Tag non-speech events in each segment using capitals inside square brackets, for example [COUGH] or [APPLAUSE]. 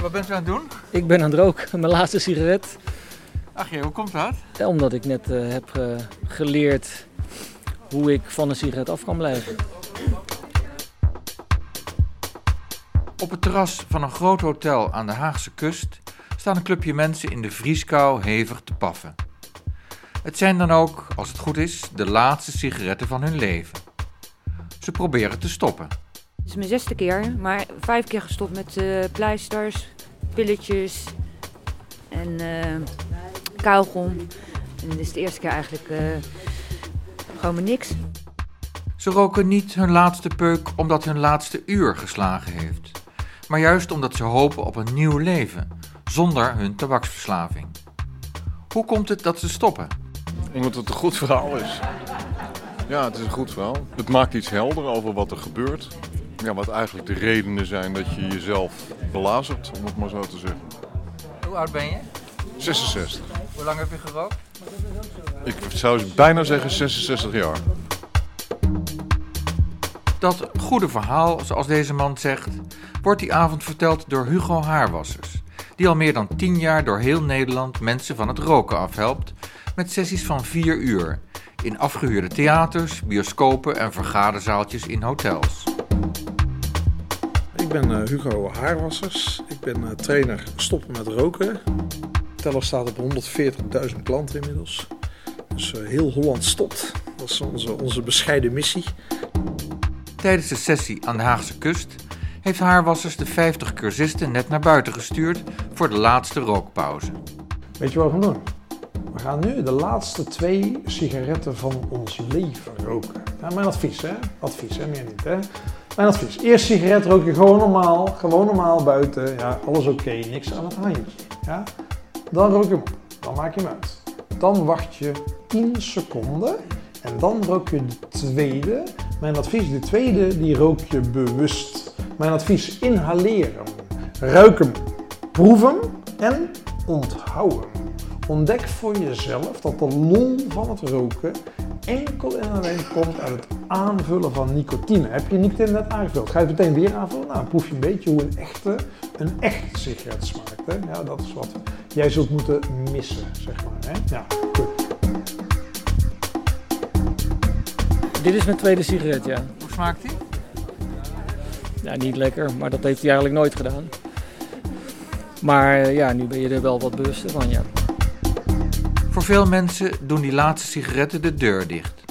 Wat bent u aan het doen? Ik ben aan het roken, [LAUGHS] mijn laatste sigaret. Ach jee, hoe komt dat? Ja, omdat ik net uh, heb uh, geleerd hoe ik van een sigaret af kan blijven. Op het terras van een groot hotel aan de Haagse kust staan een clubje mensen in de vrieskou hevig te paffen. Het zijn dan ook, als het goed is, de laatste sigaretten van hun leven. Ze proberen te stoppen. Het is mijn zesde keer, maar vijf keer gestopt met uh, pleisters, pilletjes en uh, kauwgom. En dit is de eerste keer eigenlijk uh, gewoon maar niks. Ze roken niet hun laatste peuk omdat hun laatste uur geslagen heeft, maar juist omdat ze hopen op een nieuw leven zonder hun tabaksverslaving. Hoe komt het dat ze stoppen? Omdat het een goed verhaal is. Ja, het is een goed verhaal. Het maakt iets helder over wat er gebeurt. Ja, wat eigenlijk de redenen zijn dat je jezelf belazert, om het maar zo te zeggen. Hoe oud ben je? 66. Hoe lang heb je gerookt? Ik zou bijna zeggen 66 jaar. Dat goede verhaal, zoals deze man zegt, wordt die avond verteld door Hugo Haarwassers, die al meer dan 10 jaar door heel Nederland mensen van het roken afhelpt met sessies van 4 uur in afgehuurde theaters, bioscopen en vergaderzaaltjes in hotels. Ik ben uh, Hugo Haarwassers. Ik ben uh, trainer stoppen met roken. Teller staat op 140.000 klanten inmiddels. Dus uh, heel Holland stopt. Dat is onze, onze bescheiden missie. Tijdens de sessie aan de Haagse kust heeft Haarwassers de 50 cursisten net naar buiten gestuurd voor de laatste rookpauze. Weet je wat we gaan doen? We gaan nu de laatste twee sigaretten van ons leven roken. Ja, mijn advies, hè? Advies, hè? Meer niet, hè? Mijn advies. Eerst sigaret rook je gewoon normaal. Gewoon normaal buiten. Ja, alles oké. niks aan het handje. Ja? Dan rook je hem. Dan maak je hem uit. Dan wacht je 10 seconden. En dan rook je de tweede. Mijn advies, de tweede, die rook je bewust. Mijn advies, inhaleren. Ruik hem. Proef hem. En onthoud hem. Ontdek voor jezelf dat de lol van het roken enkel en alleen komt uit het aanvullen van nicotine. Heb je nicotine net aangevuld? Ga je het meteen weer aanvullen? Nou, proef je een beetje hoe een echte, een echt sigaret smaakt. Hè? Ja, dat is wat jij zult moeten missen, zeg maar. Hè? Ja, goed. Dit is mijn tweede sigaret, ja. Hoe smaakt die? Ja, niet lekker, maar dat heeft hij eigenlijk nooit gedaan. Maar ja, nu ben je er wel wat bewuster van, ja. Voor veel mensen doen die laatste sigaretten de deur dicht.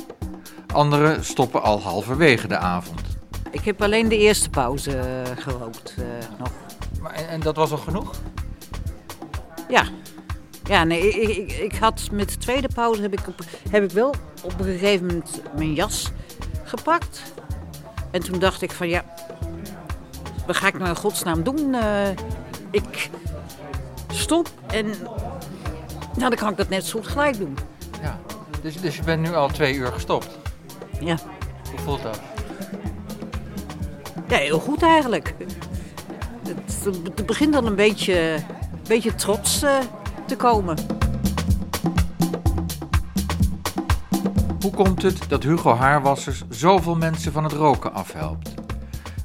Anderen stoppen al halverwege de avond. Ik heb alleen de eerste pauze uh, gerookt uh, nog. Maar, en, en, dat was al genoeg? Ja. Ja, nee, ik, ik, ik, had met de tweede pauze heb ik, op, heb ik wel op een gegeven moment mijn jas gepakt. En toen dacht ik van ja, wat ga ik nou in godsnaam doen? Uh, ik stop en nou, dan kan ik dat net zo goed gelijk doen. Ja, dus, dus je bent nu al twee uur gestopt? Ja. Hoe voelt dat? Ja, heel goed eigenlijk. Het, het begint dan een beetje, een beetje trots uh, te komen. Hoe komt het dat Hugo Haarwassers zoveel mensen van het roken afhelpt?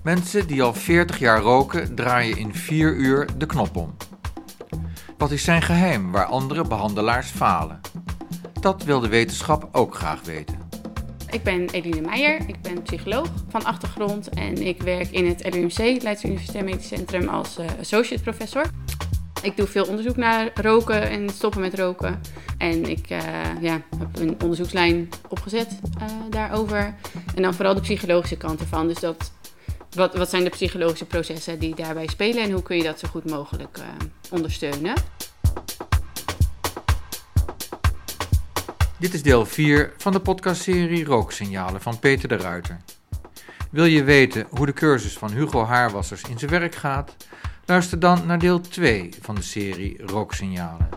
Mensen die al 40 jaar roken draaien in 4 uur de knop om. Wat is zijn geheim waar andere behandelaars falen? Dat wil de wetenschap ook graag weten. Ik ben Eline Meijer, ik ben psycholoog van achtergrond en ik werk in het LUMC, Leidse Universitair Medisch Centrum, als uh, associate professor. Ik doe veel onderzoek naar roken en stoppen met roken. En ik uh, ja, heb een onderzoekslijn opgezet uh, daarover. En dan vooral de psychologische kant ervan. Dus dat wat, wat zijn de psychologische processen die daarbij spelen en hoe kun je dat zo goed mogelijk uh, ondersteunen? Dit is deel 4 van de podcastserie Rooksignalen van Peter de Ruiter. Wil je weten hoe de cursus van Hugo Haarwassers in zijn werk gaat? Luister dan naar deel 2 van de serie Rooksignalen.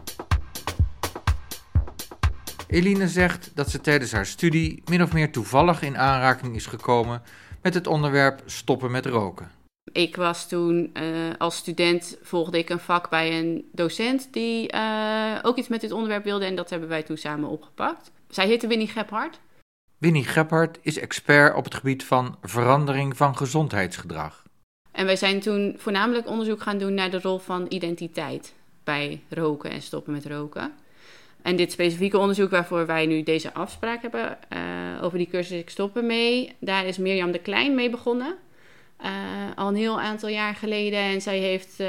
Eline zegt dat ze tijdens haar studie min of meer toevallig in aanraking is gekomen met het onderwerp stoppen met roken. Ik was toen uh, als student volgde ik een vak bij een docent die uh, ook iets met dit onderwerp wilde en dat hebben wij toen samen opgepakt. Zij heette Winnie Gebhardt. Winnie Gebhardt is expert op het gebied van verandering van gezondheidsgedrag. En wij zijn toen voornamelijk onderzoek gaan doen naar de rol van identiteit bij roken en stoppen met roken. En dit specifieke onderzoek waarvoor wij nu deze afspraak hebben uh, over die cursus Ik Stoppen mee, daar is Mirjam de Klein mee begonnen. Uh, al een heel aantal jaar geleden. En zij heeft uh,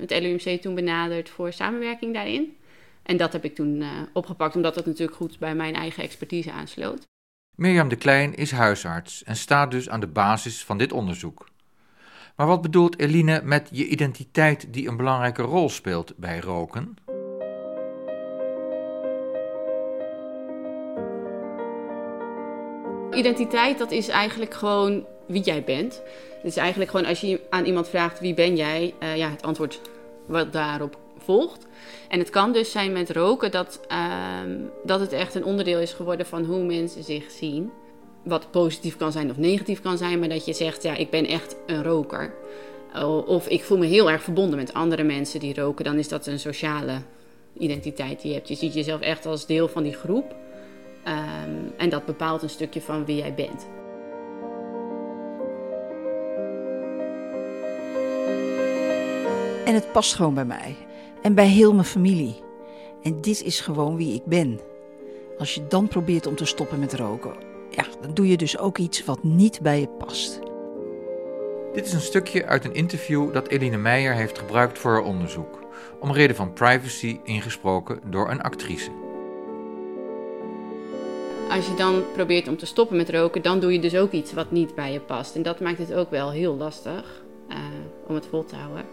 het LUMC toen benaderd voor samenwerking daarin. En dat heb ik toen opgepakt, omdat dat natuurlijk goed bij mijn eigen expertise aansloot. Mirjam de Klein is huisarts en staat dus aan de basis van dit onderzoek. Maar wat bedoelt Eline met je identiteit die een belangrijke rol speelt bij roken? Identiteit, dat is eigenlijk gewoon wie jij bent. Het is eigenlijk gewoon als je aan iemand vraagt wie ben jij, uh, ja, het antwoord wat daarop volgt. En het kan dus zijn met roken dat, uh, dat het echt een onderdeel is geworden van hoe mensen zich zien. Wat positief kan zijn of negatief kan zijn, maar dat je zegt, ja, ik ben echt een roker. Of ik voel me heel erg verbonden met andere mensen die roken, dan is dat een sociale identiteit die je hebt. Je ziet jezelf echt als deel van die groep. Um, en dat bepaalt een stukje van wie jij bent. En het past gewoon bij mij. En bij heel mijn familie. En dit is gewoon wie ik ben. Als je dan probeert om te stoppen met roken, ja, dan doe je dus ook iets wat niet bij je past. Dit is een stukje uit een interview dat Eline Meijer heeft gebruikt voor haar onderzoek, om reden van privacy ingesproken door een actrice. Als je dan probeert om te stoppen met roken, dan doe je dus ook iets wat niet bij je past. En dat maakt het ook wel heel lastig uh, om het vol te houden.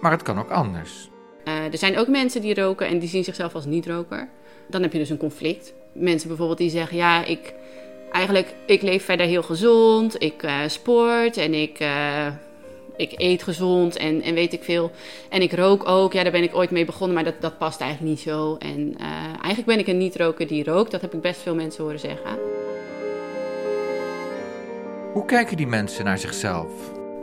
Maar het kan ook anders. Uh, er zijn ook mensen die roken en die zien zichzelf als niet-roker. Dan heb je dus een conflict. Mensen bijvoorbeeld die zeggen, ja, ik, eigenlijk, ik leef verder heel gezond, ik uh, sport en ik, ik eet gezond en, en weet ik veel. En ik rook ook, ja, daar ben ik ooit mee begonnen, maar dat, dat past eigenlijk niet zo. En uh, eigenlijk ben ik een niet-roker die rookt, dat heb ik best veel mensen horen zeggen. Hoe kijken die mensen naar zichzelf?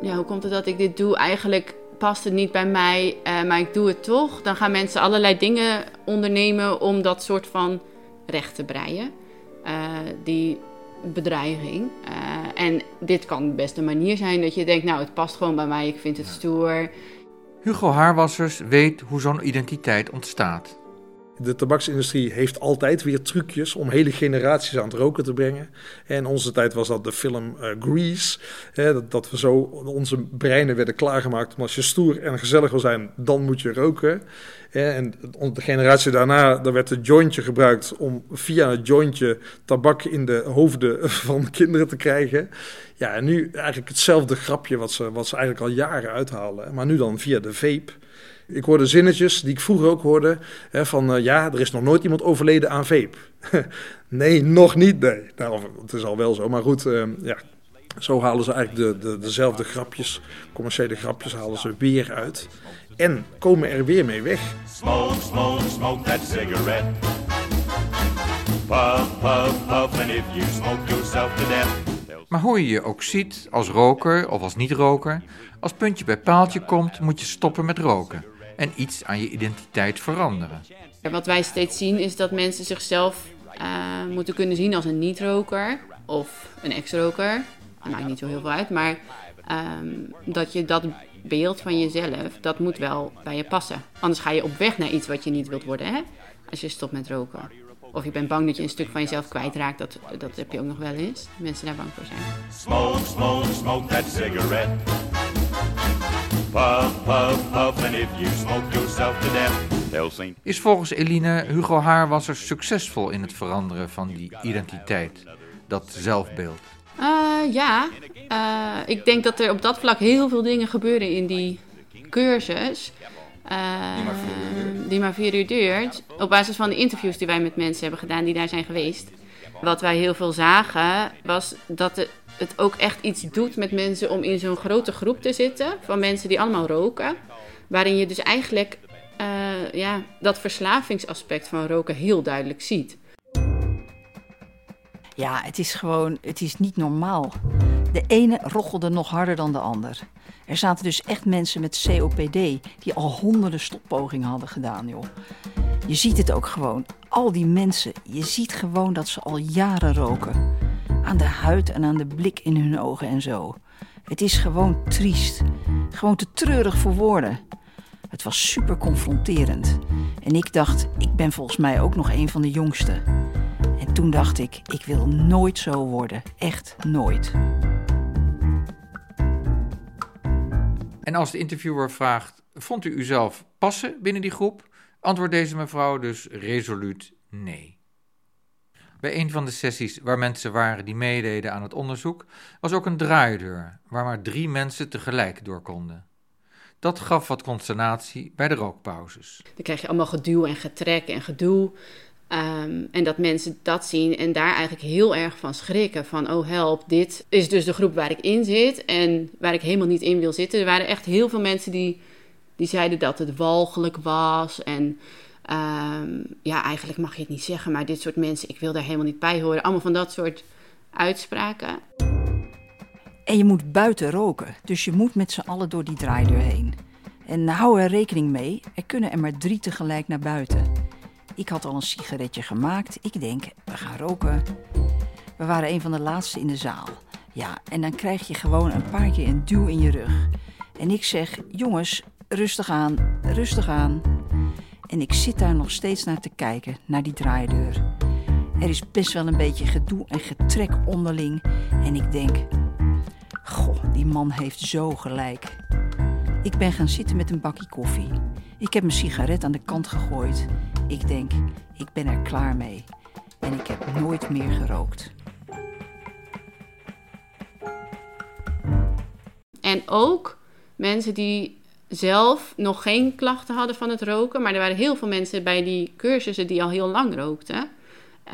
Ja, hoe komt het dat ik dit doe? Eigenlijk past het niet bij mij, maar ik doe het toch. Dan gaan mensen allerlei dingen ondernemen om dat soort van recht te breien. die bedreiging. Uh, en dit kan best een manier zijn dat je denkt, nou het past gewoon bij mij, ik vind het stoer. Hugo Haarwassers weet hoe zo'n identiteit ontstaat. De tabaksindustrie heeft altijd weer trucjes om hele generaties aan het roken te brengen. In onze tijd was dat de film uh, Grease. Hè, dat, dat, we zo onze breinen werden klaargemaakt om als je stoer en gezellig wil zijn, dan moet je roken. En de generatie daarna, daar werd het jointje gebruikt om via het jointje tabak in de hoofden [LAUGHS] van kinderen te krijgen. Ja, en nu eigenlijk hetzelfde grapje wat ze, wat ze eigenlijk al jaren uithalen. Maar nu dan via de vape. Ik hoorde zinnetjes die ik vroeger ook hoorde: hè, van uh, ja, er is nog nooit iemand overleden aan vape. [LAUGHS] nee, nog niet. Nee, nou, het is al wel zo. Maar goed, uh, ja, zo halen ze eigenlijk de, de, dezelfde grapjes, commerciële grapjes, halen ze weer uit. En komen er weer mee weg. Smoke, smoke, smoke that cigarette. Puff, puff, puff, and if you smoke yourself to death. Maar hoe je je ook ziet, als roker of als niet-roker, als puntje bij paaltje komt, moet je stoppen met roken en iets aan je identiteit veranderen. Wat wij steeds zien is dat mensen zichzelf uh, moeten kunnen zien als een niet-roker of een ex-roker. Dat maakt niet zo heel veel uit, maar um, dat je dat beeld van jezelf, dat moet wel bij je passen. Anders ga je op weg naar iets wat je niet wilt worden, hè? Als je stopt met roken. Of je bent bang dat je een stuk van jezelf kwijtraakt, dat, dat heb je ook nog wel eens. Mensen daar bang voor zijn. Smoke, smoke, smoke that cigarette. Puff, puff, puff, and if you smoke yourself to death, Is volgens Eline Hugo Haarwasser succesvol in het veranderen van die identiteit, dat zelfbeeld? Uh, ja, uh, ik denk dat er op dat vlak heel veel dingen gebeuren in die cursus. Uh, die, maar die maar vier uur duurt. Op basis van de interviews die wij met mensen hebben gedaan die daar zijn geweest. Wat wij heel veel zagen, was dat het, ook echt iets doet met mensen om in zo'n grote groep te zitten. Van mensen die allemaal roken. Waarin je dus eigenlijk ja, dat verslavingsaspect van roken heel duidelijk ziet. Ja, het is gewoon, het is niet normaal. De ene rochelde nog harder dan de ander. Er zaten dus echt mensen met COPD die al honderden stoppogingen hadden gedaan, joh. Je ziet het ook gewoon. Al die mensen, je ziet gewoon dat ze al jaren roken. Aan de huid en aan de blik in hun ogen en zo. Het is gewoon triest. Gewoon te treurig voor woorden. Het was super confronterend. En ik dacht, ik ben volgens mij ook nog een van de jongsten. En toen dacht ik, ik wil nooit zo worden. Echt nooit. En als de interviewer vraagt: Vond u uzelf passen binnen die groep? Antwoordt deze mevrouw dus resoluut nee. Bij een van de sessies waar mensen waren die meededen aan het onderzoek, was ook een draaideur waar maar drie mensen tegelijk door konden. Dat gaf wat consternatie bij de rookpauzes. Dan krijg je allemaal geduw en getrek en gedoe. Ehm, en dat mensen dat zien en daar eigenlijk heel erg van schrikken. Van, oh help, dit is dus de groep waar ik in zit en waar ik helemaal niet in wil zitten. Er waren echt heel veel mensen die, die zeiden dat het walgelijk was. En ehm, ja, eigenlijk mag je het niet zeggen, maar dit soort mensen, ik wil daar helemaal niet bij horen. Allemaal van dat soort uitspraken. En je moet buiten roken, dus je moet met z'n allen door die draaideur heen. En hou er rekening mee, er kunnen er maar drie tegelijk naar buiten. Ik had al een sigaretje gemaakt. Ik denk, we gaan roken. We waren een van de laatste in de zaal. Ja, en dan krijg je gewoon een paar keer een duw in je rug. En ik zeg, jongens, rustig aan, rustig aan. En ik zit daar nog steeds naar te kijken, naar die draaideur. Er is best wel een beetje gedoe en getrek onderling. En ik denk, goh, die man heeft zo gelijk. Ik ben gaan zitten met een bakje koffie. Ik heb mijn sigaret aan de kant gegooid. Ik denk, ik ben er klaar mee. En ik heb nooit meer gerookt. En ook mensen die zelf nog geen klachten hadden van het roken. Maar er waren heel veel mensen bij die cursussen die al heel lang rookten. Uh,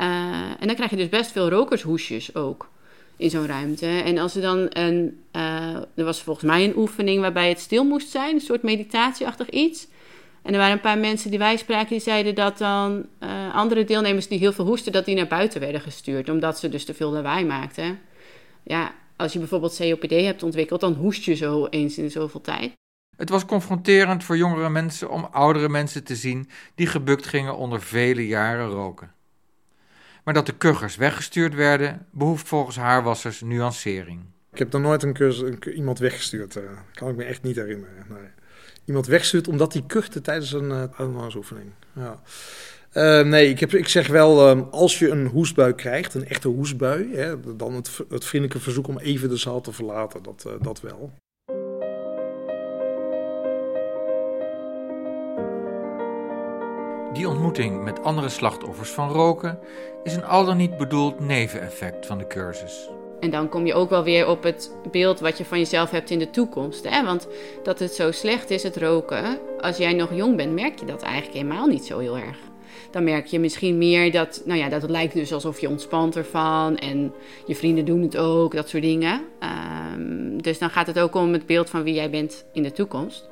en dan krijg je dus best veel rokershoesjes ook in zo'n ruimte. En als er dan een. Uh, er was volgens mij een oefening waarbij het stil moest zijn, een soort meditatieachtig iets. En er waren een paar mensen die wij spraken, die zeiden dat dan uh, andere deelnemers die heel veel hoesten, dat die naar buiten werden gestuurd, omdat ze dus te veel lawaai maakten. Ja, als je bijvoorbeeld COPD hebt ontwikkeld, dan hoest je zo eens in zoveel tijd. Het was confronterend voor jongere mensen om oudere mensen te zien die gebukt gingen onder vele jaren roken. Maar dat de kuggers weggestuurd werden, behoeft volgens haarwassers nuancering. Ik heb nog nooit een iemand weggestuurd. Uh, kan ik me echt niet herinneren. Nee. Iemand wegstuurt omdat hij kuchte tijdens een uh. Ja. Uh, nee, ik, heb, ik zeg wel, um, als je een hoestbui krijgt, een echte hoestbui, hè, dan het, het vriendelijke verzoek om even de zaal te verlaten. Dat, dat wel. Die ontmoeting met andere slachtoffers van roken is een al dan niet bedoeld neveneffect van de cursus. En dan kom je ook wel weer op het beeld wat je van jezelf hebt in de toekomst. Hè? Want dat het zo slecht is, het roken, als jij nog jong bent, merk je dat eigenlijk helemaal niet zo heel erg. Dan merk je misschien meer dat, nou ja, dat het lijkt dus alsof je ontspant ervan. En je vrienden doen het ook, dat soort dingen. Um, dus dan gaat het ook om het beeld van wie jij bent in de toekomst.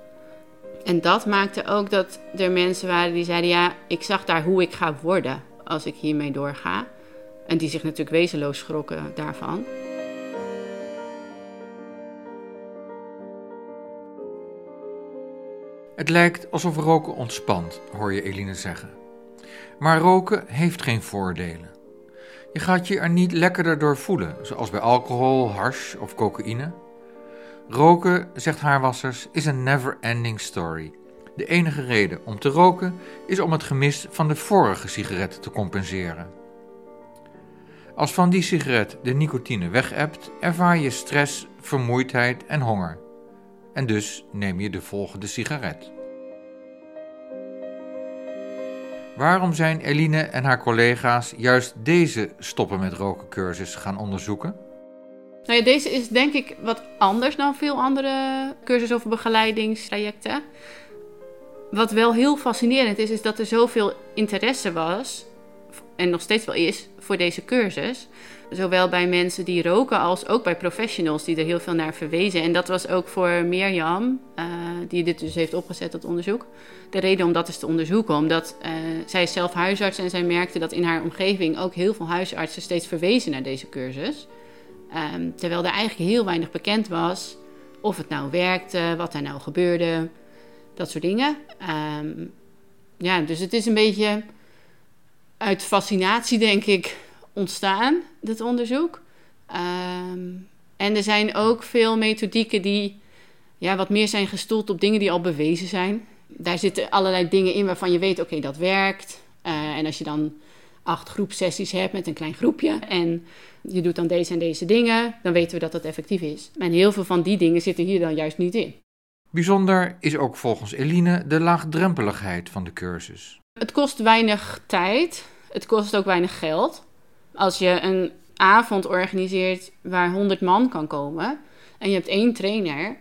En dat maakte ook dat er mensen waren die zeiden: Ja, ik zag daar hoe ik ga worden als ik hiermee doorga. En die zich natuurlijk wezenloos schrokken daarvan. Het lijkt alsof roken ontspant, hoor je Eline zeggen. Maar roken heeft geen voordelen. Je gaat je er niet lekkerder door voelen, zoals bij alcohol, hash of cocaïne. Roken, zegt Haarwassers, is een never-ending story. De enige reden om te roken is om het gemis van de vorige sigaret te compenseren. Als van die sigaret de nicotine wegebt, ervaar je stress, vermoeidheid en honger. En dus neem je de volgende sigaret. Waarom zijn Eline en haar collega's juist deze stoppen met roken cursus gaan onderzoeken? Nou ja, deze is denk ik wat anders dan veel andere cursus- of begeleidingstrajecten. Wat wel heel fascinerend is, is dat er zoveel interesse was, en nog steeds wel is, voor deze cursus. Zowel bij mensen die roken als ook bij professionals die er heel veel naar verwezen. En dat was ook voor Mirjam, uh, die dit dus heeft opgezet, dat onderzoek. De reden om dat eens te onderzoeken, omdat uh, zij is zelf huisarts en zij merkte dat in haar omgeving ook heel veel huisartsen steeds verwezen naar deze cursus. Um, terwijl er eigenlijk heel weinig bekend was of het nou werkte, wat er nou gebeurde, dat soort dingen. Um, ja, dus het is een beetje uit fascinatie, denk ik, ontstaan, dit onderzoek. Um, En er zijn ook veel methodieken die ja, wat meer zijn gestoeld op dingen die al bewezen zijn. Daar zitten allerlei dingen in waarvan je weet, oké, dat werkt. Uh, en als je dan acht groepsessies hebt met een klein groepje en je doet dan deze en deze dingen, dan weten we dat dat effectief is. En heel veel van die dingen zitten hier dan juist niet in. Bijzonder is ook volgens Eline de laagdrempeligheid van de cursus. Het kost weinig tijd, het kost ook weinig geld. Als je een avond organiseert waar 100 man kan komen en je hebt één trainer,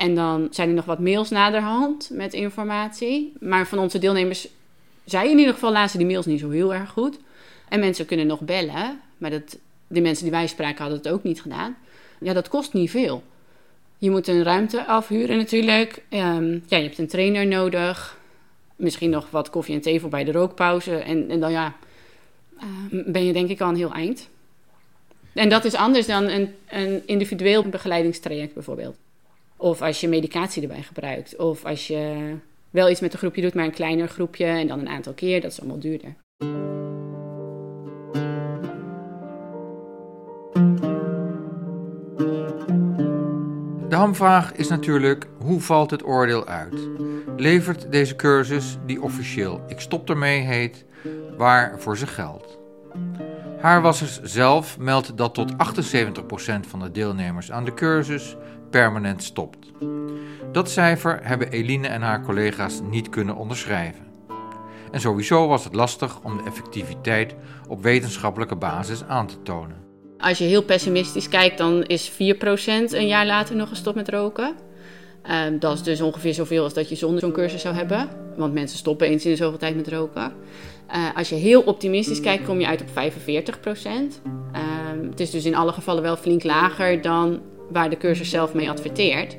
en dan zijn er nog wat mails naderhand met informatie. Maar van onze deelnemers zei in ieder geval lazen die mails niet zo heel erg goed. En mensen kunnen nog bellen, maar dat, de mensen die wij spraken hadden het ook niet gedaan. Ja, dat kost niet veel. Je moet een ruimte afhuren natuurlijk. Um, ja, je hebt een trainer nodig. Misschien nog wat koffie en thee voor bij de rookpauze. En, en dan ja, uh, ben je denk ik al een heel eind. En dat is anders dan een, een individueel begeleidingstraject bijvoorbeeld. Of als je medicatie erbij gebruikt. Of als je wel iets met een groepje doet, maar een kleiner groepje en dan een aantal keer. Dat is allemaal duurder. De hamvraag is natuurlijk: hoe valt het oordeel uit? Levert deze cursus, die officieel Ik stop ermee heet, waar voor ze geld? Haarwassers zelf meldt dat tot 78% van de deelnemers aan de cursus permanent stopt. Dat cijfer hebben Eline en haar collega's niet kunnen onderschrijven. En sowieso was het lastig om de effectiviteit op wetenschappelijke basis aan te tonen. Als je heel pessimistisch kijkt, dan is 4% een jaar later nog gestopt met roken. Um, dat is dus ongeveer zoveel als dat je zonder zo'n cursus zou hebben. Want mensen stoppen eens in zoveel tijd met roken. Uh, als je heel optimistisch kijkt, kom je uit op 45 Um, het is dus in alle gevallen wel flink lager dan waar de cursus zelf mee adverteert.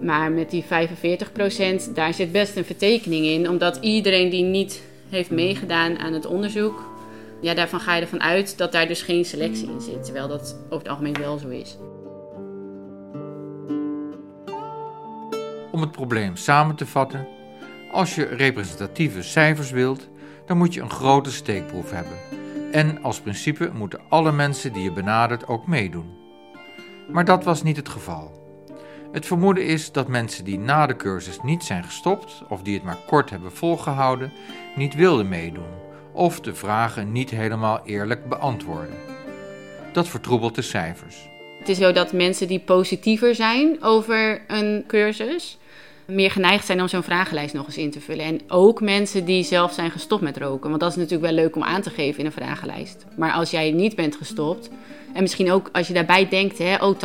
Maar met die 45%, daar zit best een vertekening in, omdat iedereen die niet heeft meegedaan aan het onderzoek, ja, daarvan ga je ervan uit dat daar dus geen selectie in zit, terwijl dat over het algemeen wel zo is. Om het probleem samen te vatten, als je representatieve cijfers wilt, dan moet je een grote steekproef hebben. En als principe moeten alle mensen die je benadert ook meedoen. Maar dat was niet het geval. Het vermoeden is dat mensen die na de cursus niet zijn gestopt of die het maar kort hebben volgehouden, niet wilden meedoen of de vragen niet helemaal eerlijk beantwoorden. Dat vertroebelt de cijfers. Het is zo dat mensen die positiever zijn over een cursus, meer geneigd zijn om zo'n vragenlijst nog eens in te vullen. En ook mensen die zelf zijn gestopt met roken. Want dat is natuurlijk wel leuk om aan te geven in een vragenlijst. Maar als jij niet bent gestopt, en misschien ook als je daarbij denkt, hè, oh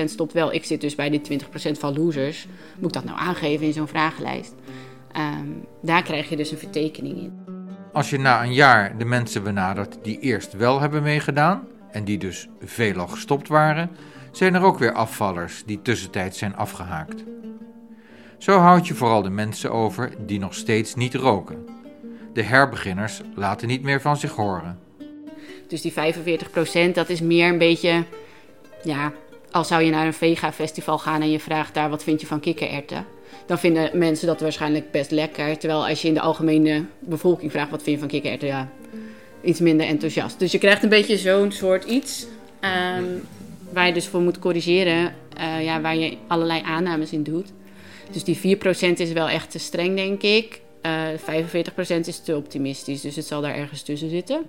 80% stopt wel, ik zit dus bij die 20% van losers. Moet ik dat nou aangeven in zo'n vragenlijst? Um, daar krijg je dus een vertekening in. Als je na een jaar de mensen benadert die eerst wel hebben meegedaan en die dus veelal gestopt waren, zijn er ook weer afvallers die tussentijds zijn afgehaakt. Zo houd je vooral de mensen over die nog steeds niet roken. De herbeginners laten niet meer van zich horen. Dus die 45% dat is meer een beetje, ja, als zou je naar een vega-festival gaan en je vraagt daar wat vind je van kikkererwten. Dan vinden mensen dat waarschijnlijk best lekker. Terwijl als je in de algemene bevolking vraagt wat vind je van kikkererwten, ja, iets minder enthousiast. Dus je krijgt een beetje zo'n soort iets um, waar je dus voor moet corrigeren. Uh, ja, waar je allerlei aannames in doet. Dus die 4% is wel echt te streng, denk ik. Uh, eh, 45% is te optimistisch, dus het zal daar ergens tussen zitten.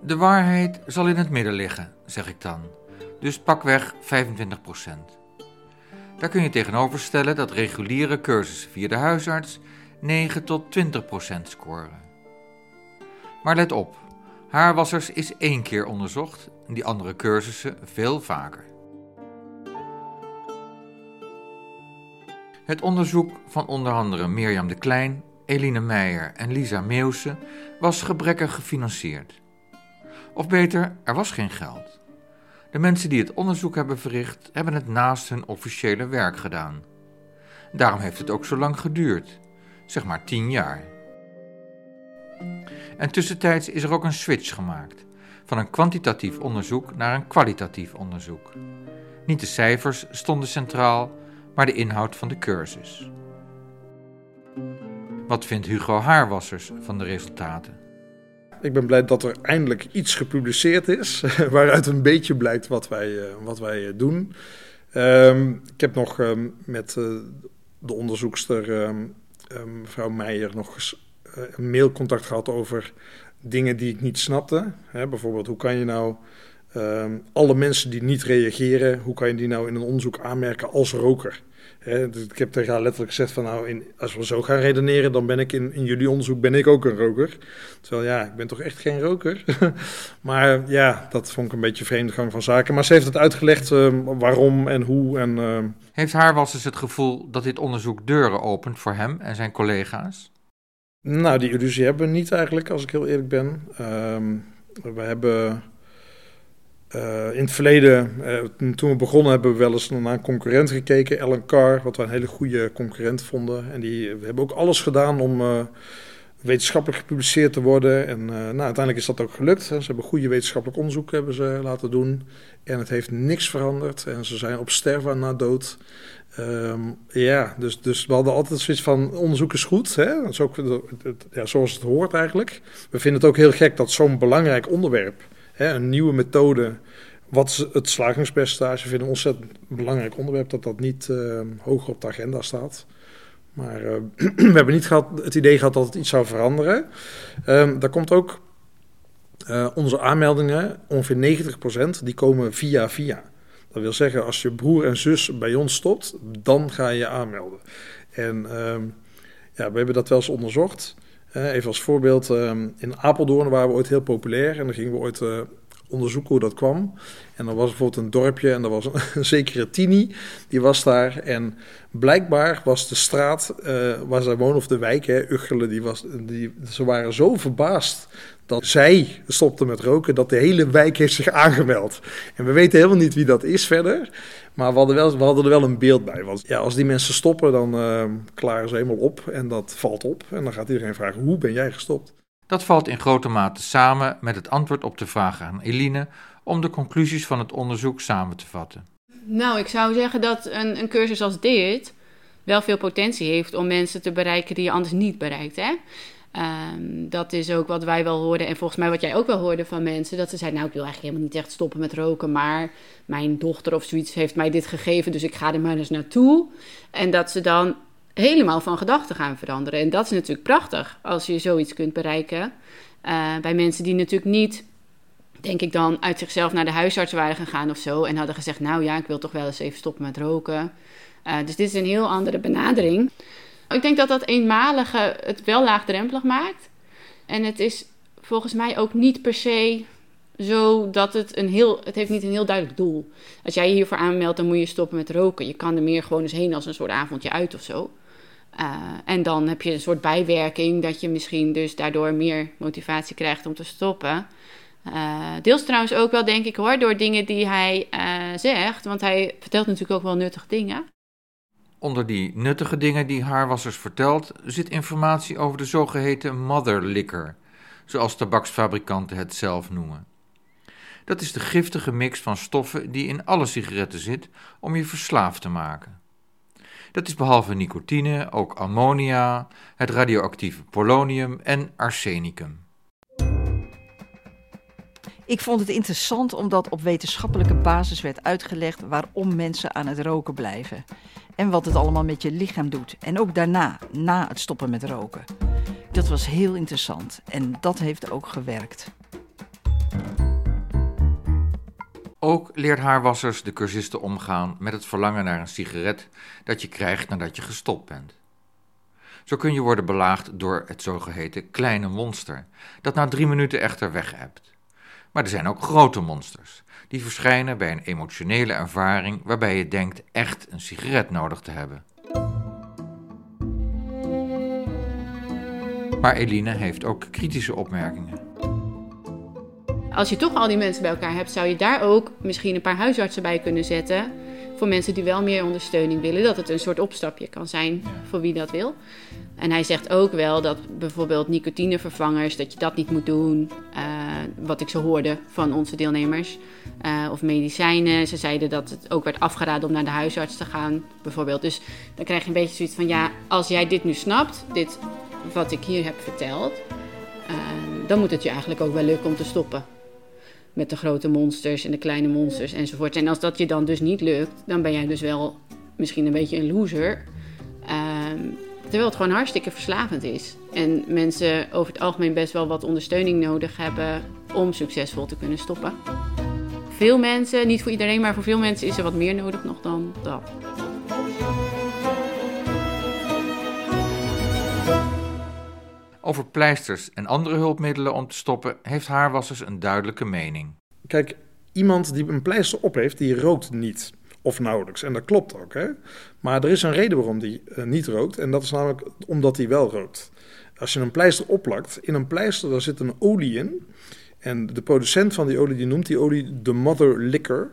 De waarheid zal in het midden liggen, zeg ik dan. Dus pakweg 25%. Daar kun je tegenover stellen dat reguliere cursussen via de huisarts 9 tot 20% scoren. Maar let op, haarwassers is één keer onderzocht en die andere cursussen veel vaker. Het onderzoek van onder andere Mirjam de Klein, Eline Meijer en Lisa Meeuwse was gebrekkig gefinancierd. Of beter, er was geen geld. De mensen die het onderzoek hebben verricht, hebben het naast hun officiële werk gedaan. Daarom heeft het ook zo lang geduurd, zeg maar tien jaar. En tussentijds is er ook een switch gemaakt van een kwantitatief onderzoek naar een kwalitatief onderzoek. Niet de cijfers stonden centraal, maar de inhoud van de cursus. Wat vindt Hugo Haarwassers van de resultaten? ik ben blij dat er eindelijk iets gepubliceerd is. [LAUGHS] waaruit een beetje blijkt wat wij, wat wij doen. Ehm, ik heb nog ehm, met de onderzoekster um, mevrouw Meijer nog een mailcontact gehad over dingen die ik niet snapte. Hè, bijvoorbeeld, hoe kan je nou alle mensen die niet reageren, hoe kan je die nou in een onderzoek aanmerken als roker? Dus ik heb tegen haar letterlijk gezegd van nou, in, als we zo gaan redeneren, dan ben ik in, in jullie onderzoek ben ik ook een roker. Terwijl ja, ik ben toch echt geen roker. [LAUGHS] maar ja, dat vond ik een beetje vreemde gang van zaken. Maar ze heeft het uitgelegd uh, waarom en hoe. En, uh... Heeft Haarwassers het gevoel dat dit onderzoek deuren opent voor hem en zijn collega's? Nou, die illusie hebben we niet eigenlijk, als ik heel eerlijk ben. Ehm, we hebben uh, in het verleden, uh, toen we begonnen, hebben we wel eens naar een concurrent gekeken, Ellen Carr, wat we een hele goede concurrent vonden. En die we hebben ook alles gedaan om uh, wetenschappelijk gepubliceerd te worden. En nou, uiteindelijk is dat ook gelukt. Ze hebben goede wetenschappelijk onderzoek hebben ze laten doen. En het heeft niks veranderd. En ze zijn op sterven na dood. Um, ja, dus, dus we hadden altijd zoiets van onderzoek is goed. Hè? Dat is ook, ja, zoals het hoort eigenlijk. We vinden het ook heel gek dat zo'n belangrijk onderwerp een nieuwe methode. Wat is het slagingspercentage? Vinden een ontzettend belangrijk onderwerp dat dat niet uh, hoger op de agenda staat. Maar uh, [CLEARS THROAT] we hebben niet gehad, het idee gehad dat het iets zou veranderen. Um, daar komt ook uh, onze aanmeldingen, ongeveer 90%, die komen via via. Dat wil zeggen, als je broer en zus bij ons stopt, dan ga je je aanmelden. En ja, we hebben dat wel eens onderzocht. Even als voorbeeld, um, in Apeldoorn waren we ooit heel populair en dan gingen we ooit uh, onderzoeken hoe dat kwam. En dan was bijvoorbeeld een dorpje en er was een, [LAUGHS] zekere Tini, die was daar. En blijkbaar was de straat uh, waar zij wonen, of de wijk, hè, Uggelen, die was, die, ze waren zo verbaasd dat zij stopte met roken, dat de hele wijk heeft zich aangemeld. En we weten helemaal niet wie dat is verder. Maar we hadden, wel, we hadden er wel een beeld bij. Want ja, als die mensen stoppen, dan uh, klaren ze helemaal op. En dat valt op. En dan gaat iedereen vragen, hoe ben jij gestopt? Dat valt in grote mate samen met het antwoord op de vraag aan Eline... om de conclusies van het onderzoek samen te vatten. Nou, ik zou zeggen dat een, een cursus als dit wel veel potentie heeft om mensen te bereiken die je anders niet bereikt. Hè? Um, dat is ook wat wij wel hoorden en volgens mij wat jij ook wel hoorde van mensen. Dat ze zeiden, nou ik wil eigenlijk helemaal niet echt stoppen met roken, maar mijn dochter of zoiets heeft mij dit gegeven, dus ik ga er maar eens naartoe. En dat ze dan helemaal van gedachten gaan veranderen. En dat is natuurlijk prachtig als je zoiets kunt bereiken. Uh, bij mensen die natuurlijk niet, denk ik dan, uit zichzelf naar de huisarts waren gegaan of zo. En hadden gezegd, nou ja, ik wil toch wel eens even stoppen met roken. Uh, dus dit is een heel andere benadering. Ik denk dat dat eenmalige het wel laagdrempelig maakt. En het is volgens mij ook niet per se zo dat het een heel... Het heeft niet een heel duidelijk doel. Als jij je hiervoor aanmeldt, dan moet je stoppen met roken. Je kan er meer gewoon eens heen als een soort avondje uit of zo. Uh, en dan heb je een soort bijwerking dat je misschien dus daardoor meer motivatie krijgt om te stoppen. Uh, deels trouwens ook wel, denk ik hoor, door dingen die hij uh, zegt. Want hij vertelt natuurlijk ook wel nuttige dingen. Onder die nuttige dingen die Haarwassers vertelt, zit informatie over de zogeheten mother liquor, zoals tabaksfabrikanten het zelf noemen. Dat is de giftige mix van stoffen die in alle sigaretten zit om je verslaafd te maken. Dat is behalve nicotine ook ammonia, het radioactieve polonium en arsenicum. Ik vond het interessant omdat op wetenschappelijke basis werd uitgelegd waarom mensen aan het roken blijven. En wat het allemaal met je lichaam doet. En ook daarna, na het stoppen met roken. Dat was heel interessant en dat heeft ook gewerkt. Ook leert haarwassers de cursisten omgaan met het verlangen naar een sigaret dat je krijgt nadat je gestopt bent. Zo kun je worden belaagd door het zogeheten kleine monster, dat na drie minuten echter weg hebt. Maar er zijn ook grote monsters, die verschijnen bij een emotionele ervaring waarbij je denkt echt een sigaret nodig te hebben. Maar Eline heeft ook kritische opmerkingen. Als je toch al die mensen bij elkaar hebt, zou je daar ook misschien een paar huisartsen bij kunnen zetten. Voor mensen die wel meer ondersteuning willen. Dat het een soort opstapje kan zijn voor wie dat wil. En hij zegt ook wel dat bijvoorbeeld nicotinevervangers, dat je dat niet moet doen. Uh, wat ik zo hoorde van onze deelnemers. Uh, of medicijnen. Ze zeiden dat het ook werd afgeraden om naar de huisarts te gaan, bijvoorbeeld. Dus dan krijg je een beetje zoiets van: ja, als jij dit nu snapt, dit wat ik hier heb verteld, uh, dan moet het je eigenlijk ook wel lukken om te stoppen. Met de grote monsters en de kleine monsters enzovoort. En als dat je dan dus niet lukt, dan ben jij dus wel misschien een beetje een loser. Ehm, terwijl het gewoon hartstikke verslavend is. En mensen over het algemeen best wel wat ondersteuning nodig hebben om succesvol te kunnen stoppen. Veel mensen, niet voor iedereen, maar voor veel mensen is er wat meer nodig nog dan dat. Over pleisters en andere hulpmiddelen om te stoppen heeft haarwassers een duidelijke mening. Kijk, iemand die een pleister op heeft, die rookt niet. Of nauwelijks. En dat klopt ook. Hè? Maar er is een reden waarom die uh, niet rookt. En dat is namelijk omdat hij wel rookt. Als je een pleister opplakt, in een pleister daar zit een olie in. En de producent van die olie die noemt die olie de mother liquor.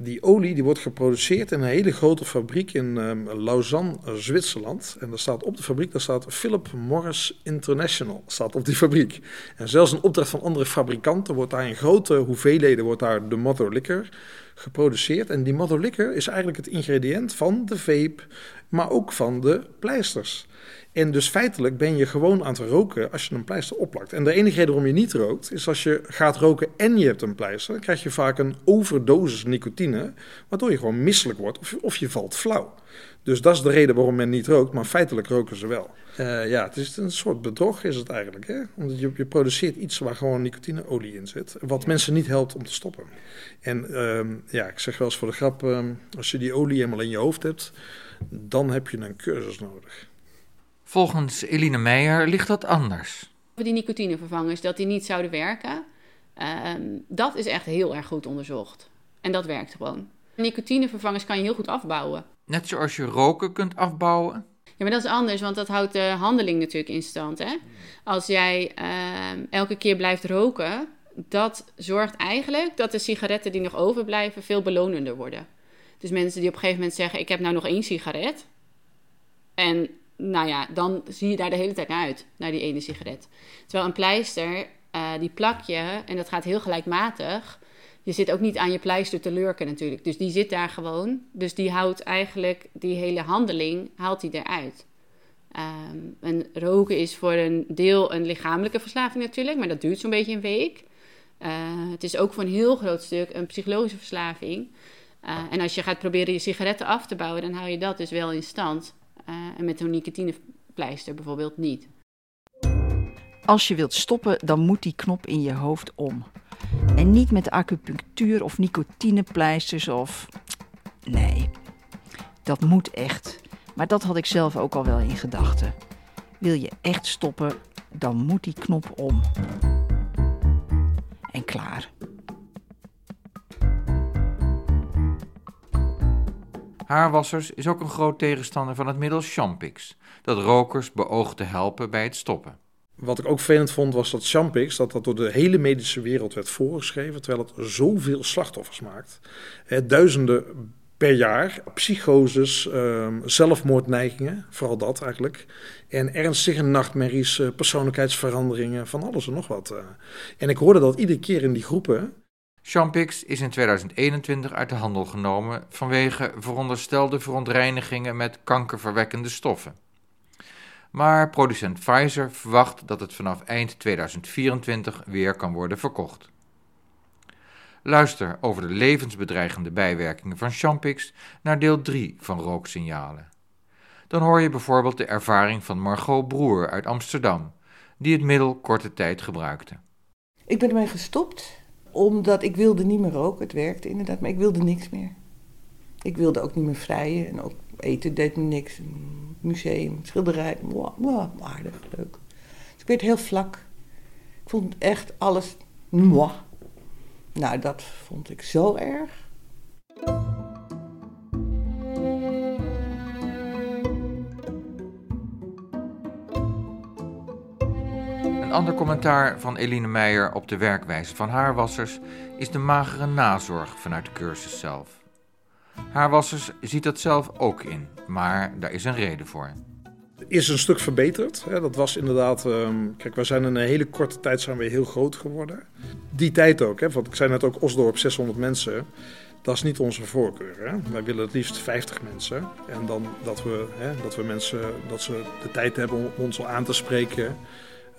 Die olie die wordt geproduceerd in een hele grote fabriek in um, Lausanne, Zwitserland. En daar staat op de fabriek, daar staat Philip Morris International staat op die fabriek. En zelfs een opdracht van andere fabrikanten wordt daar in grote hoeveelheden wordt daar de mother liquor geproduceerd. En die mother liquor is eigenlijk het ingrediënt van de vape, maar ook van de pleisters. En dus feitelijk ben je gewoon aan het roken als je een pleister opplakt. En de enige reden waarom je niet rookt, is als je gaat roken en je hebt een pleister, dan krijg je vaak een overdosis nicotine, waardoor je gewoon misselijk wordt of, of je valt flauw. Dus dat is de reden waarom men niet rookt, maar feitelijk roken ze wel. Uh, ja, het is een soort bedrog is het eigenlijk. Hè? Omdat je, je produceert iets waar gewoon nicotineolie in zit, wat mensen niet helpt om te stoppen. En um, ja, ik zeg wel eens voor de grap, um, als je die olie helemaal in je hoofd hebt, dan heb je een cursus nodig. Volgens Eline Meijer ligt dat anders. Die nicotinevervangers, dat die niet zouden werken, uh, dat is echt heel erg goed onderzocht. En dat werkt gewoon. Nicotinevervangers kan je heel goed afbouwen. Net zoals je roken kunt afbouwen? Ja, maar dat is anders, want dat houdt de handeling natuurlijk in stand. Hè? Als jij uh, elke keer blijft roken, dat zorgt eigenlijk dat de sigaretten die nog overblijven veel belonender worden. Dus mensen die op een gegeven moment zeggen: Ik heb nou nog één sigaret. En nou ja, dan zie je daar de hele tijd naar uit, naar die ene sigaret. Terwijl een pleister, uh, die plak je en dat gaat heel gelijkmatig. Je zit ook niet aan je pleister te lurken natuurlijk. Dus die zit daar gewoon. Dus die houdt eigenlijk die hele handeling, haalt die eruit. Um, en roken is voor een deel een lichamelijke verslaving natuurlijk, maar dat duurt zo'n beetje een week. Uh, het is ook voor een heel groot stuk een psychologische verslaving. Uh, en als je gaat proberen je sigaretten af te bouwen, dan hou je dat dus wel in stand. Uh, en met een nicotinepleister bijvoorbeeld niet. Als je wilt stoppen, dan moet die knop in je hoofd om. En niet met acupunctuur of nicotinepleisters of. Nee, dat moet echt. Maar dat had ik zelf ook al wel in gedachten. Wil je echt stoppen, dan moet die knop om. En klaar. Haarwassers is ook een groot tegenstander van het middel Champix, dat rokers beoogt te helpen bij het stoppen. Wat ik ook vervelend vond was dat Champix, dat dat door de hele medische wereld werd voorgeschreven, terwijl het zoveel slachtoffers maakt. Duizenden per jaar, psychoses, um, zelfmoordneigingen, vooral dat eigenlijk. En ernstige nachtmerries, uh, persoonlijkheidsveranderingen, van alles en nog wat. Uh. En ik hoorde dat iedere keer in die groepen. Champix is in 2021 uit de handel genomen vanwege veronderstelde verontreinigingen met kankerverwekkende stoffen. Maar producent Pfizer verwacht dat het vanaf eind 2024 weer kan worden verkocht. Luister over de levensbedreigende bijwerkingen van Champix naar deel 3 van Rooksignalen. Dan hoor je bijvoorbeeld de ervaring van Margot Broer uit Amsterdam, die het middel korte tijd gebruikte. Ik ben ermee gestopt omdat ik wilde niet meer roken. Het werkte inderdaad, maar ik wilde niks meer. Ik wilde ook niet meer vrijen en ook eten deed me niks. Museum, schilderij, wow, wow, aardig, leuk. Dus ik werd heel vlak. Ik vond echt alles moi. Nou, dat vond ik zo erg. Een ander commentaar van Eline Meijer op de werkwijze van haarwassers is de magere nazorg vanuit de cursus zelf. Haarwassers ziet dat zelf ook in, maar daar is een reden voor. Is een stuk verbeterd. Dat was inderdaad. Um, kijk, wij zijn in een hele korte tijd zijn we heel groot geworden. Die tijd ook, hè, want ik zei net ook Osdorp 600 mensen. Dat is niet onze voorkeur. Hè. Wij willen het liefst 50 mensen. En dan dat we, hè, dat we mensen dat ze de tijd hebben om ons al aan te spreken.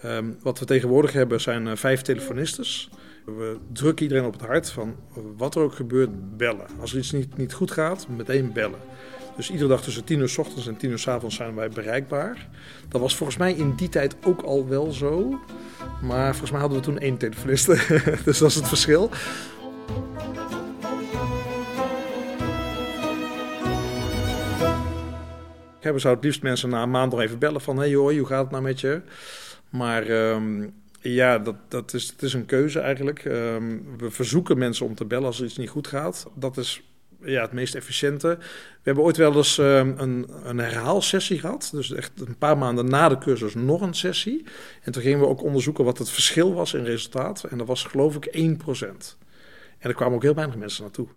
Ehm, wat we tegenwoordig hebben zijn uh, vijf telefonistes. We drukken iedereen op het hart van wat er ook gebeurt, bellen. Als er iets niet, niet goed gaat, meteen bellen. Dus iedere dag tussen 10 uur s ochtends en 10 uur s avonds zijn wij bereikbaar. Dat was volgens mij in die tijd ook al wel zo. Maar volgens mij hadden we toen één telefoniste. [LAUGHS] dus dat is het verschil. We zouden het liefst mensen na een maand nog even bellen van... hé hey joh, hoe gaat het nou met je? Maar um, ja, dat, dat is, het is een keuze eigenlijk. Um, we verzoeken mensen om te bellen als er iets niet goed gaat. Dat is ja, het meest efficiënte. We hebben ooit wel eens um, een, een herhaalsessie gehad. Dus echt een paar maanden na de cursus nog een sessie. En toen gingen we ook onderzoeken wat het verschil was in resultaat. En dat was geloof ik 1%. En er kwamen ook heel weinig mensen naartoe.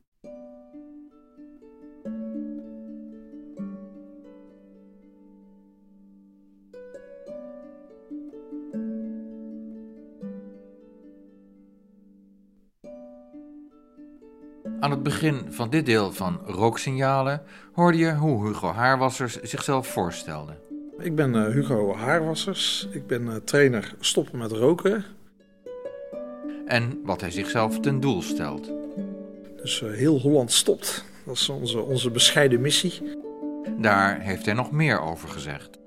Aan het begin van dit deel van Rooksignalen hoorde je hoe Hugo Haarwassers zichzelf voorstelde. Ik ben uh, Hugo Haarwassers. Ik ben uh, trainer stoppen met roken. En wat hij zichzelf ten doel stelt. Dus uh, heel Holland stopt. Dat is onze, onze bescheiden missie. Daar heeft hij nog meer over gezegd.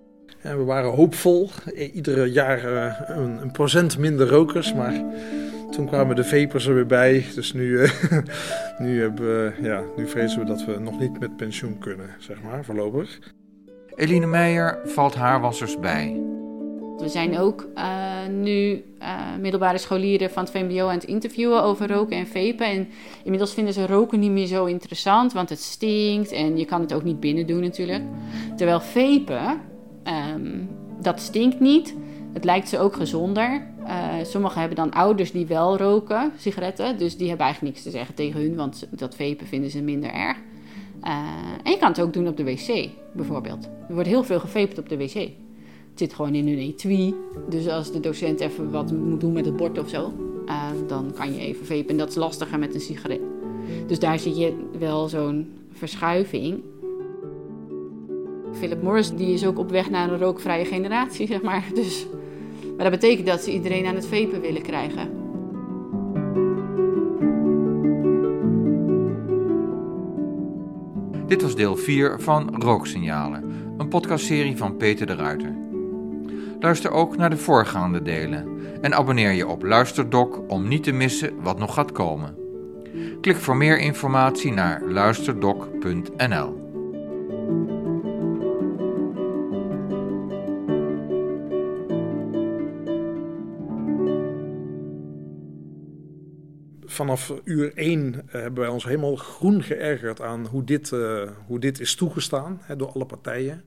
We waren hoopvol. Iedere jaar een, een procent minder rokers, maar toen kwamen de vapers er weer bij. Dus nu, uh, [LAUGHS] nu, hebben we, ja, nu vrezen we dat we nog niet met pensioen kunnen, zeg maar, voorlopig. Eline Meijer valt haarwassers bij. We zijn ook uh, nu uh, middelbare scholieren van het VMBO aan het interviewen over roken en vapen. En inmiddels vinden ze roken niet meer zo interessant, want het stinkt en je kan het ook niet binnen doen natuurlijk. Terwijl vapen, um, dat stinkt niet. Het lijkt ze ook gezonder. Uh, sommigen hebben dan ouders die wel roken, sigaretten. Dus die hebben eigenlijk niks te zeggen tegen hun, want dat vapen vinden ze minder erg. Uh, en je kan het ook doen op de wc, bijvoorbeeld. Er wordt heel veel gevaped op de wc. Het zit gewoon in hun etui. Dus als de docent even wat moet doen met het bord of zo, uh, dan kan je even vapen. En dat is lastiger met een sigaret. Dus daar zie je wel zo'n verschuiving. Philip Morris die is ook op weg naar een rookvrije generatie, zeg maar. [LAUGHS] Dus maar dat betekent dat ze iedereen aan het vapen willen krijgen. Dit was deel 4 van Rooksignalen, een podcastserie van Peter de Ruiter. Luister ook naar de voorgaande delen en abonneer je op Luisterdoc om niet te missen wat nog gaat komen. Klik voor meer informatie naar luisterdoc.nl. vanaf uur één uh, hebben wij ons helemaal groen geërgerd aan hoe dit, uh, hoe dit is toegestaan hè, door alle partijen.